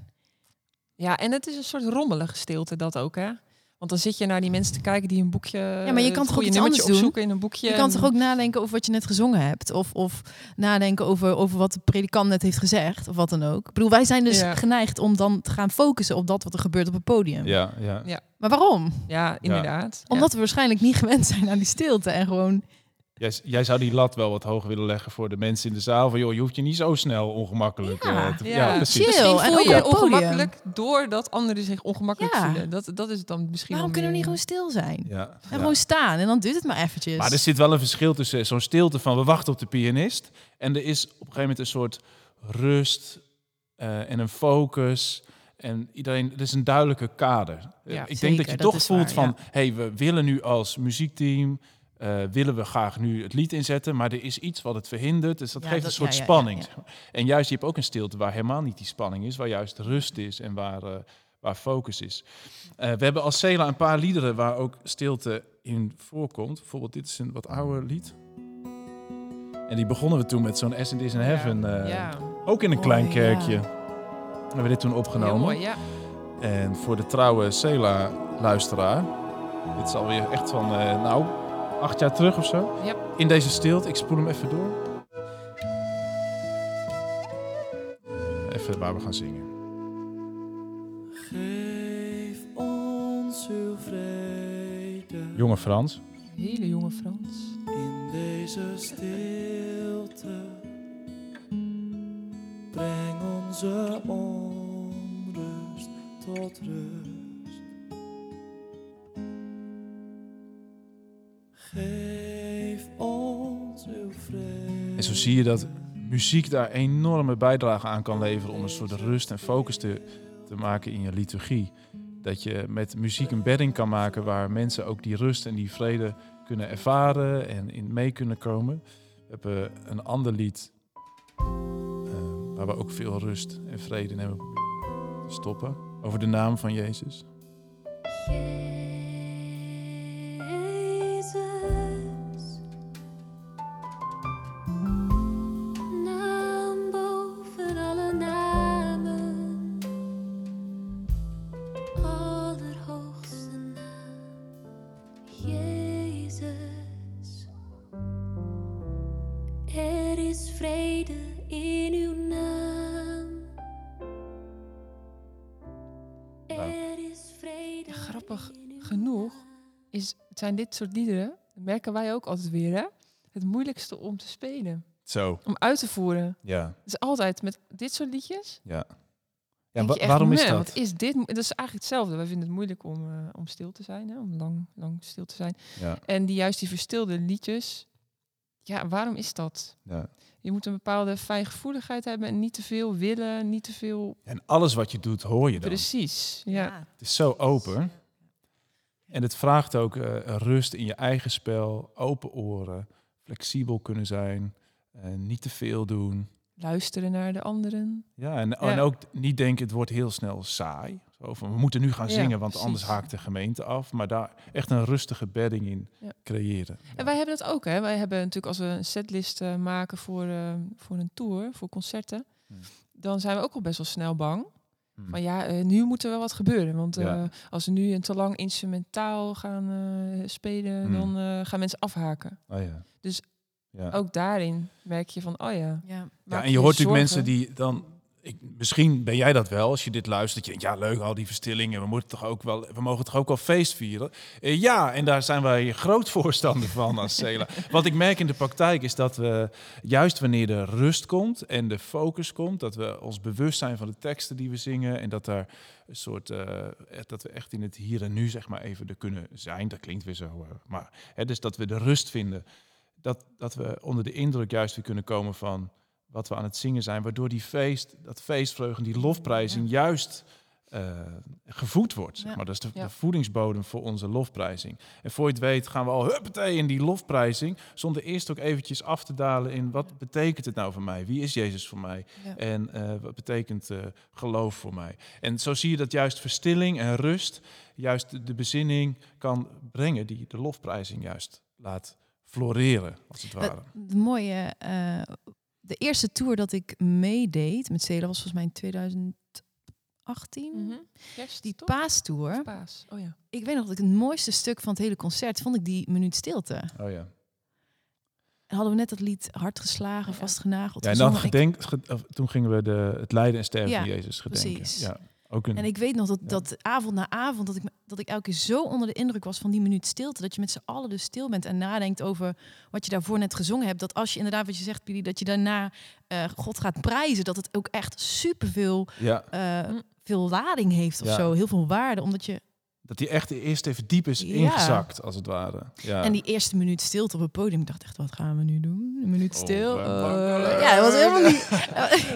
Speaker 2: Ja, en het is een soort rommelige stilte dat ook, hè? Want dan zit je naar die mensen te kijken die een boekje...
Speaker 3: Ja, maar je kan toch ook iets
Speaker 2: nummertje
Speaker 3: anders doen?
Speaker 2: opzoeken in een boekje.
Speaker 3: Je kan
Speaker 2: en-
Speaker 3: toch ook nadenken over wat je net gezongen hebt. Of, of nadenken over, over wat de predikant net heeft gezegd. Of wat dan ook. Ik bedoel, wij zijn dus
Speaker 2: Ja.
Speaker 3: geneigd om dan te gaan focussen op dat wat er gebeurt op het podium.
Speaker 1: ja, ja.
Speaker 2: Ja.
Speaker 3: Maar waarom?
Speaker 2: Ja, inderdaad. Ja.
Speaker 3: Omdat we waarschijnlijk niet gewend zijn aan die stilte. En gewoon...
Speaker 1: Jij, jij zou die lat wel wat hoger willen leggen voor de mensen in de zaal. Van joh, je hoeft je niet zo snel ongemakkelijk
Speaker 3: Ja.
Speaker 1: eh, te
Speaker 2: Ja,
Speaker 1: precies.
Speaker 3: chill.
Speaker 2: Misschien
Speaker 3: en
Speaker 2: voel je ongemakkelijk doordat anderen zich ongemakkelijk
Speaker 3: Ja.
Speaker 2: voelen. Dat, dat is het dan misschien
Speaker 3: Waarom kunnen we niet gewoon stil zijn?
Speaker 1: Ja,
Speaker 3: En
Speaker 1: ja.
Speaker 3: gewoon staan. En dan duurt het maar eventjes.
Speaker 1: Maar er zit wel een verschil tussen zo'n stilte van we wachten op de pianist. En er is op een gegeven moment een soort rust eh, en een focus. En iedereen, er is een duidelijke kader.
Speaker 2: Ja,
Speaker 1: ik denk
Speaker 3: zeker,
Speaker 1: dat je toch voelt
Speaker 3: waar,
Speaker 1: van, hey, we willen nu als muziekteam, eh, willen we graag nu het lied inzetten, maar er is iets wat het verhindert. Dus dat
Speaker 3: Ja,
Speaker 1: geeft
Speaker 3: dat-
Speaker 1: een soort
Speaker 3: ja,
Speaker 1: spanning.
Speaker 3: ja.
Speaker 1: En juist, je hebt ook een stilte waar helemaal niet die spanning is, waar juist rust is en waar, eh, waar focus is. Eh, we hebben als Cela een paar liederen waar ook stilte in voorkomt. Bijvoorbeeld, dit is een wat ouder lied. En die begonnen we toen met zo'n It Is in Heaven.
Speaker 2: ja,
Speaker 1: Ook in een klein
Speaker 3: ja.
Speaker 1: kerkje. Hebben we dit toen opgenomen.
Speaker 2: mooi, ja.
Speaker 1: En voor de trouwe Cela-luisteraar. Dit is alweer echt van, nou, acht jaar terug of zo.
Speaker 2: Yep.
Speaker 1: In deze stilte. Ik spoel hem even door. Even waar we gaan zingen.
Speaker 9: Geef ons uw vrede
Speaker 1: Jonge Frans.
Speaker 2: Hele jonge Frans.
Speaker 9: in deze stilte. Breng onze onrust tot rust. Geef ons uw vrede.
Speaker 1: En zo zie je dat muziek daar enorme bijdrage aan kan leveren om een soort rust en focus te, te maken in je liturgie. Dat je met muziek een bedding kan maken waar mensen ook die rust en die vrede kunnen ervaren en in mee kunnen komen. We hebben een ander lied eh, waar we ook veel rust en vrede in hebben te stoppen. Over de naam van Jezus.
Speaker 12: Jezus,
Speaker 2: zijn dit soort liederen, dat merken wij ook altijd weer, hè? Het moeilijkste om te spelen.
Speaker 1: Zo,
Speaker 2: Om uit te voeren.
Speaker 1: ja.
Speaker 2: Het is altijd met dit soort liedjes.
Speaker 1: Ja, ja wa-
Speaker 2: echt,
Speaker 1: waarom is
Speaker 2: "Man,
Speaker 1: dat?
Speaker 2: Wat is dit? mo-" Dat is eigenlijk hetzelfde. Wij vinden het moeilijk om, eh, om stil te zijn, hè? om lang, lang stil te zijn.
Speaker 1: Ja,
Speaker 2: En die juist die verstilde liedjes. Ja, waarom is dat?
Speaker 1: ja.
Speaker 2: Je moet een bepaalde fijngevoeligheid hebben en niet te veel willen, niet te veel.
Speaker 1: En alles wat je doet hoor je dan.
Speaker 2: Precies. Ja.
Speaker 1: Het is zo open. En het vraagt ook eh, rust in je eigen spel, open oren, flexibel kunnen zijn, eh, niet te veel doen.
Speaker 2: Luisteren naar de anderen.
Speaker 1: Ja, en,
Speaker 2: Ja.
Speaker 1: en ook niet denken het wordt heel snel saai. Zo van, we moeten nu gaan
Speaker 2: Ja,
Speaker 1: zingen, want anders haakt de gemeente af. Maar daar echt een rustige bedding in
Speaker 2: Ja.
Speaker 1: creëren.
Speaker 2: En wij hebben dat ook, hè? Wij hebben natuurlijk als we een setlist eh, maken voor, voor een tour, voor concerten,
Speaker 1: Hmm.
Speaker 2: dan zijn we ook al best wel snel bang.
Speaker 1: Hmm.
Speaker 2: Van ja, eh, nu moet er wel wat gebeuren. Want eh,
Speaker 1: Ja.
Speaker 2: als we nu een te lang instrumentaal gaan eh, spelen,
Speaker 1: Hmm.
Speaker 2: dan eh, gaan mensen afhaken.
Speaker 1: Oh ja.
Speaker 2: Dus
Speaker 1: ja.
Speaker 2: Ook daarin merk je van, oh ja.
Speaker 3: Ja.
Speaker 1: Ja, en je hoort natuurlijk mensen die dan. Ik, misschien ben jij dat wel als je dit luistert. Je denkt, ja, leuk, al die verstillingen. We, moeten toch ook wel, we mogen toch ook wel feest vieren? Eh, ja, en daar zijn wij groot voorstander van als Cela. Wat ik merk in de praktijk is dat we, juist wanneer de rust komt en de focus komt, dat we ons bewust zijn van de teksten die we zingen. En dat daar een soort, eh, dat we echt in het hier en nu, zeg maar, even er kunnen zijn. Dat klinkt weer zo. eh, maar hè, dus dat we de rust vinden. Dat, dat we onder de indruk juist weer kunnen komen van wat we aan het zingen zijn, waardoor die feest, dat feestvreugde en die lofprijzing juist eh, gevoed wordt. Zeg
Speaker 3: Ja.
Speaker 1: maar. Dat is de,
Speaker 2: Ja.
Speaker 1: de voedingsbodem voor onze lofprijzing. En voor je het weet gaan we al huppatee in die lofprijzing... zonder eerst ook eventjes af te dalen in wat betekent het nou voor mij? Wie is Jezus voor mij? En eh, wat betekent eh, geloof voor mij? En zo zie je dat juist verstilling en rust... juist de, bezinning kan brengen... die de lofprijzing juist laat floreren, als het ware.
Speaker 3: Het mooie, de eerste tour dat ik meedeed met Cela was volgens mij in 2018.
Speaker 2: Mhm. Kerst,
Speaker 3: Die paastour.
Speaker 2: Paas. Oh ja.
Speaker 3: Ik weet nog dat ik het mooiste stuk van het hele concert vond ik die minuut stilte.
Speaker 1: Oh ja.
Speaker 3: En hadden we net dat lied hard geslagen,
Speaker 2: Ja.
Speaker 3: vastgenageld.
Speaker 1: Ja, en dan.
Speaker 3: Ik-
Speaker 1: gedenk, ge- of toen gingen we de, het lijden en sterven
Speaker 3: Ja,
Speaker 1: van Jezus gedenken.
Speaker 3: precies.
Speaker 1: Ja, ook een,
Speaker 3: En ik weet nog dat,
Speaker 1: Ja.
Speaker 3: dat avond na avond, dat ik, dat ik elke keer zo onder de indruk was van die minuut stilte. Dat je met z'n allen dus stil bent en nadenkt over wat je daarvoor net gezongen hebt. Dat als je inderdaad, wat je zegt, Billy, dat je daarna eh, God gaat prijzen. Dat het ook echt superveel
Speaker 1: ja,
Speaker 3: eh veel lading heeft of
Speaker 1: Ja.
Speaker 3: zo. Heel veel waarde. Omdat je.
Speaker 1: Dat hij echt eerst even diep is
Speaker 3: Ja.
Speaker 1: ingezakt, als het ware. Ja.
Speaker 3: En die eerste minuut stilte op het podium. Ik dacht echt, wat gaan we nu doen? Een minuut
Speaker 1: Oh,
Speaker 3: stil. Eh, ja, dat was helemaal niet.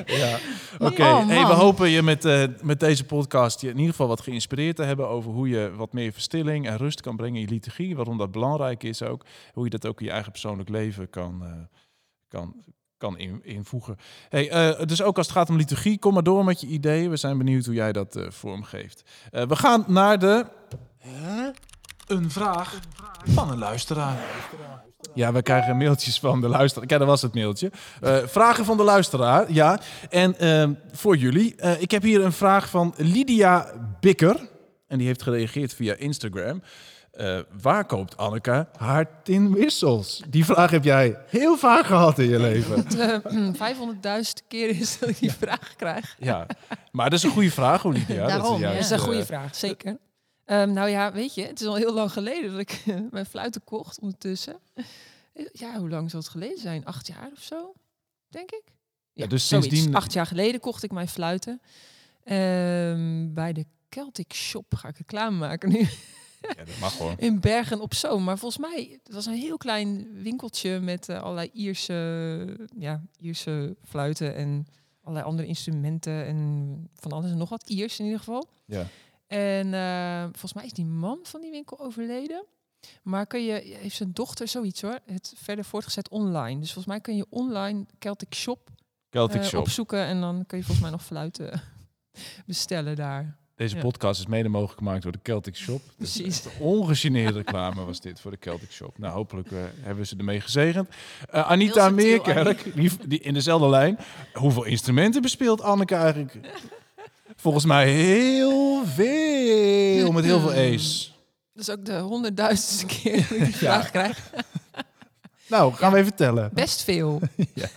Speaker 1: ja. Oké,
Speaker 3: Oh,
Speaker 1: hey, we hopen je met, eh, met deze podcast je in ieder geval wat geïnspireerd te hebben over hoe je wat meer verstilling en rust kan brengen in je liturgie. Waarom dat belangrijk is ook. Hoe je dat ook in je eigen persoonlijk leven kan, eh, kan, kan in, invoegen. Hey, dus ook als het gaat om liturgie, kom maar door met je ideeën. We zijn benieuwd hoe jij dat eh, vormgeeft. Eh, we gaan naar de... Een vraag van een luisteraar. Ja, we krijgen mailtjes van de luisteraar. Kijk, dat was het mailtje. Vragen van de luisteraar, ja. En ehm, voor jullie, ik heb hier een vraag van Lydia Bikker. En die heeft gereageerd via Instagram. Eh, waar koopt Anneke haar tinwissels? Die vraag heb jij heel vaak gehad in je leven.
Speaker 2: Het eh, 500.000 keer is dat ik die vraag krijg.
Speaker 1: Ja, maar dat is een goede vraag.
Speaker 3: Daarom,
Speaker 1: dat
Speaker 3: ja.
Speaker 2: Dat is een goede
Speaker 1: eh,
Speaker 2: vraag, zeker. Ehm, nou ja, weet je, het is al heel lang geleden dat ik mijn fluiten kocht ondertussen. Ja, hoe lang zal het geleden zijn? Acht jaar of zo, denk ik.
Speaker 1: Ja, dus
Speaker 2: zoiets.
Speaker 1: sindsdien-
Speaker 2: Acht jaar geleden kocht ik mijn fluiten. Ehm, bij de Celtic Shop ga ik reclame maken nu.
Speaker 1: Ja, dat mag.
Speaker 2: In Bergen op Zoom. Maar volgens mij, het was een heel klein winkeltje met eh, allerlei Ierse, ja, Ierse fluiten en allerlei andere instrumenten en van alles en nog wat. Iers in ieder geval.
Speaker 1: Ja.
Speaker 2: En eh, volgens mij is die man van die winkel overleden. Maar kun je, heeft zijn dochter zoiets hoor, het verder voortgezet online. Dus volgens mij kun je online Celtic Shop,
Speaker 1: Celtic
Speaker 2: eh,
Speaker 1: Shop.
Speaker 2: opzoeken en dan kun je volgens mij nog fluiten bestellen daar.
Speaker 1: Deze
Speaker 2: Ja.
Speaker 1: podcast is mede mogelijk gemaakt door de Celtic Shop.
Speaker 2: Precies.
Speaker 1: echt Ongegeneerde reclame was dit voor de Celtic Shop. Nou, hopelijk eh, hebben ze ermee gezegend. Eh, Anita Meerkerk, die, die in dezelfde lijn. Hoeveel instrumenten bespeelt Anneke eigenlijk? Volgens mij heel veel, met heel veel A's.
Speaker 2: Dat is ook de honderdduizendste keer dat ik die
Speaker 1: Ja.
Speaker 2: vraag krijg.
Speaker 1: Nou, gaan we even tellen.
Speaker 2: Best veel.
Speaker 1: Ja,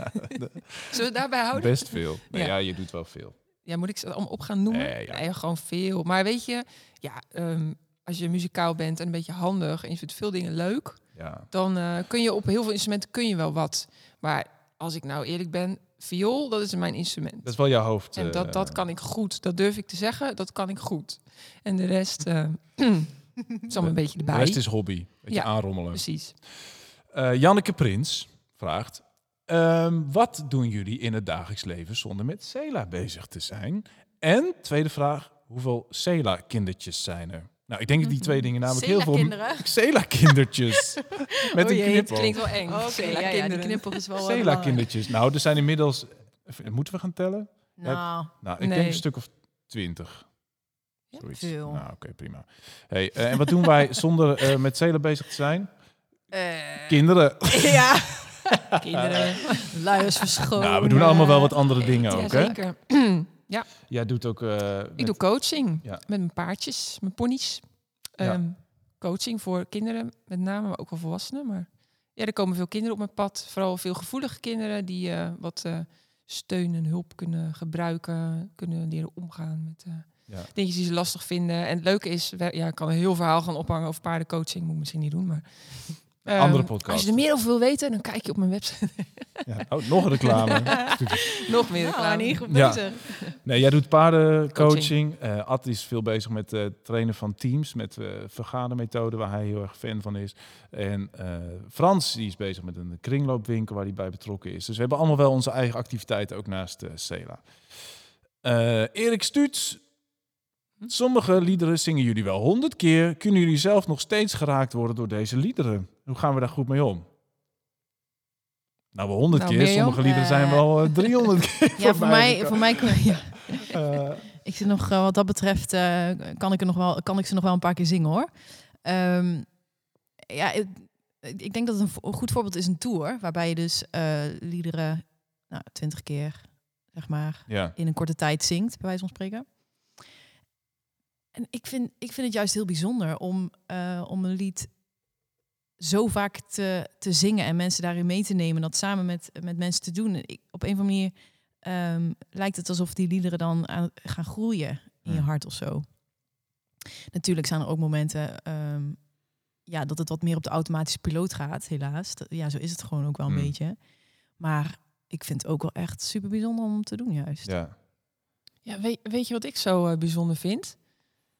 Speaker 2: Zullen we daarbij houden?
Speaker 1: best veel. Nee,
Speaker 2: Ja.
Speaker 1: ja. je doet wel veel.
Speaker 2: Ja, moet ik ze allemaal op gaan noemen?
Speaker 1: Nee, ja.
Speaker 2: Nee, gewoon veel. Maar weet je, ja, ehm, als je muzikaal bent en een beetje handig en je vindt veel dingen leuk,
Speaker 1: Ja.
Speaker 2: dan eh, kun je op heel veel instrumenten kun je wel wat. Maar als ik nou eerlijk ben, viool, dat is mijn instrument.
Speaker 1: Dat is wel jouw hoofd.
Speaker 2: en
Speaker 1: eh,
Speaker 2: dat, dat kan ik goed. Dat durf ik te zeggen, dat kan ik goed. En de rest eh, is allemaal een beetje
Speaker 1: De
Speaker 2: erbij.
Speaker 1: rest is hobby. Beetje
Speaker 2: Ja,
Speaker 1: aanrommelen.
Speaker 2: Precies.
Speaker 1: Eh, Janneke Prins vraagt... ehm, wat doen jullie in het dagelijks leven zonder met Cela bezig te zijn? En, tweede vraag, hoeveel Cela-kindertjes zijn er? Nou, ik denk dat die twee dingen namelijk heel veel...
Speaker 3: Cela-kinderen?
Speaker 1: Cela-kindertjes. Met
Speaker 2: Oh
Speaker 1: een
Speaker 2: jee, het
Speaker 1: knippel.
Speaker 2: klinkt wel eng.
Speaker 3: Oké, ja, ja, die knippel is wel eh.
Speaker 1: Cela-kindertjes. Nou, er zijn inmiddels... Moeten we gaan tellen?
Speaker 3: Nou,
Speaker 1: Nou, ik denk een stuk of twintig. Zoiets.
Speaker 3: veel.
Speaker 1: Nou, oké, prima. Hey, eh, en wat doen wij zonder eh, met Cela bezig te zijn?
Speaker 3: eh,
Speaker 1: Kinderen.
Speaker 3: ja,
Speaker 2: Kinderen.
Speaker 3: luiers verschonen.
Speaker 1: Nou, we doen allemaal wel wat andere dingen ook, hè?
Speaker 2: zeker. ja,
Speaker 1: Jij doet ook... eh,
Speaker 2: ik doe coaching
Speaker 1: Ja.
Speaker 2: met mijn paardjes, mijn ponies. Ehm, coaching voor kinderen met name, maar ook wel volwassenen. Maar ja, er komen veel kinderen op mijn pad. Vooral veel gevoelige kinderen die eh, wat eh, steun en hulp kunnen gebruiken. Kunnen leren omgaan met
Speaker 1: Ja.
Speaker 2: dingetjes die ze lastig vinden. En het leuke is, ja, ik kan een heel verhaal gaan ophangen over paardencoaching. Moet ik misschien niet doen, maar... ehm,
Speaker 1: Andere podcast.
Speaker 2: Als je er meer over wil weten, dan kijk je op mijn website.
Speaker 1: Ja. Oh, nog een reclame.
Speaker 2: Nog meer
Speaker 3: Nou,
Speaker 2: reclame.
Speaker 3: niet goed
Speaker 1: Ja.
Speaker 3: bezig.
Speaker 1: Nee, jij doet paardencoaching. Eh Ad is veel bezig met het trainen van teams, met uh, vergadermethode, waar hij heel erg fan van is. En eh, Frans, die is bezig met een kringloopwinkel waar hij bij betrokken is. Dus we hebben allemaal wel onze eigen activiteiten, ook naast uh, Cela. Eh, Erik Stuuts, Sommige liederen zingen jullie wel honderd keer. Kunnen jullie zelf nog steeds geraakt worden door deze liederen? Hoe gaan we daar goed mee om? Nou, wel honderd
Speaker 2: Nou,
Speaker 1: keer. Sommige liederen zijn
Speaker 3: Eh.
Speaker 1: wel eh, 300 keer.
Speaker 3: Ja, voor mij, voor mij kun- ja.
Speaker 1: Eh,
Speaker 3: ik zit nog, wat dat betreft, kan, ik er nog wel, kan ik ze nog wel een paar keer zingen hoor. Ehm, ja, ik, ik denk dat een, goed voorbeeld is een tour, waarbij je dus liederen nou, twintig keer, zeg maar,
Speaker 1: Ja.
Speaker 3: in een korte tijd zingt, bij wijze van spreken. En ik vind, ik vind het juist heel bijzonder om, eh, om een lied zo vaak te, te zingen en mensen daarin mee te nemen, dat samen met, met mensen te doen. Ik, op een of andere manier ehm, lijkt het alsof die liederen dan aan, gaan groeien in je hart of zo. Natuurlijk zijn er ook momenten ehm, ja, dat het wat meer op de automatische piloot gaat, helaas. Ja, zo is het gewoon ook wel een
Speaker 1: Hmm.
Speaker 3: beetje. Maar ik vind het ook wel echt super bijzonder om te doen, juist.
Speaker 1: ja.
Speaker 2: Ja, weet, weet je wat ik zo eh, bijzonder vind?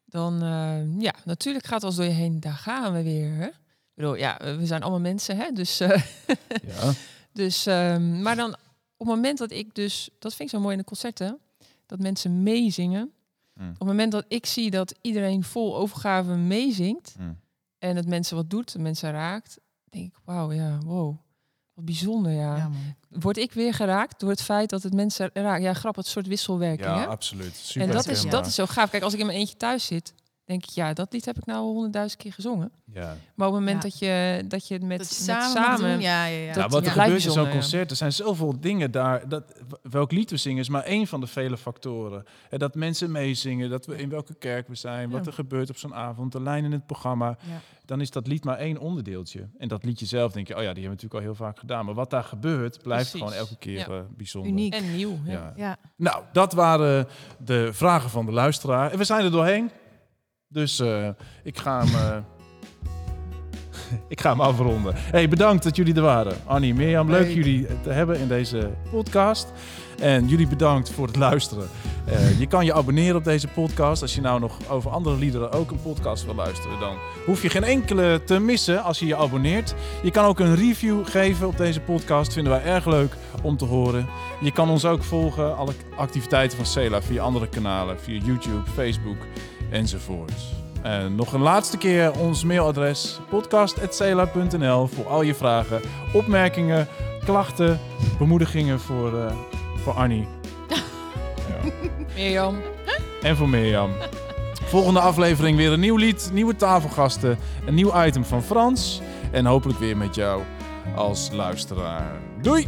Speaker 2: Dan, eh, ja, natuurlijk gaat als door je heen, daar gaan we weer. Hè? Ik bedoel, ja, we zijn allemaal mensen, hè? Dus, eh,
Speaker 1: Ja.
Speaker 2: dus ehm, maar dan op het moment dat ik dus, dat vind ik zo mooi in de concerten, dat mensen meezingen.
Speaker 1: Mm.
Speaker 2: Op het moment dat ik zie dat iedereen vol overgave meezingt
Speaker 1: Mm.
Speaker 2: en het mensen wat doet, mensen raakt, denk ik, wauw, ja, wow, wat bijzonder, ja.
Speaker 3: Ja, man.
Speaker 2: Word ik weer geraakt door het feit dat het mensen raakt? Ja, grappig, het soort wisselwerking,
Speaker 1: Ja,
Speaker 2: hè?
Speaker 1: absoluut. Super
Speaker 2: En dat is, dat is zo gaaf. Kijk, als ik in mijn eentje thuis zit, denk ik, ja, dat lied heb ik nou honderdduizend keer gezongen.
Speaker 1: Ja.
Speaker 2: Maar op het moment
Speaker 3: Ja.
Speaker 2: dat je dat je het met,
Speaker 3: Dat
Speaker 2: met
Speaker 3: je
Speaker 2: samen,
Speaker 3: samen, moet doen, ja, ja, ja.
Speaker 2: dat-
Speaker 1: wat er
Speaker 2: ja,
Speaker 1: gebeurt in zo'n concert, er zijn zoveel dingen daar. Dat, welk lied we zingen is maar één van de vele factoren. Hè, dat mensen meezingen, dat we in welke kerk we zijn, wat er gebeurt op zo'n avond, de lijn in het programma.
Speaker 3: Ja.
Speaker 1: Dan is dat lied maar één onderdeeltje. En dat liedje zelf denk je, oh ja, die hebben we natuurlijk al heel vaak gedaan. Maar wat daar gebeurt, blijft
Speaker 2: Precies.
Speaker 1: gewoon elke keer
Speaker 2: Ja.
Speaker 1: eh, bijzonder.
Speaker 3: Uniek.
Speaker 2: En nieuw. Ja.
Speaker 1: Ja.
Speaker 3: Ja.
Speaker 1: Nou, dat waren de vragen van de luisteraar. En we zijn er doorheen. Dus eh, ik ga hem... eh, ik ga hem afronden. Hey, bedankt dat jullie er waren. Annie, Mirjam,
Speaker 3: leuk
Speaker 1: jullie te hebben in deze podcast. En jullie bedankt voor het luisteren. Eh, je kan je abonneren op deze podcast. Als je nou nog over andere liederen ook een podcast wil luisteren, dan hoef je geen enkele te missen als je je abonneert. Je kan ook een review geven op deze podcast. Vinden wij erg leuk om te horen. Je kan ons ook volgen, alle activiteiten van Cela via andere kanalen, via YouTube, Facebook enzovoort. En nog een laatste keer ons mailadres podcast.cela.nl voor al je vragen, opmerkingen, klachten, bemoedigingen voor, eh, voor Annie. Ja.
Speaker 2: Mirjam.
Speaker 1: En voor Mirjam. Volgende aflevering weer een nieuw lied, nieuwe tafelgasten, een nieuw item van Frans. En hopelijk weer met jou als luisteraar. Doei!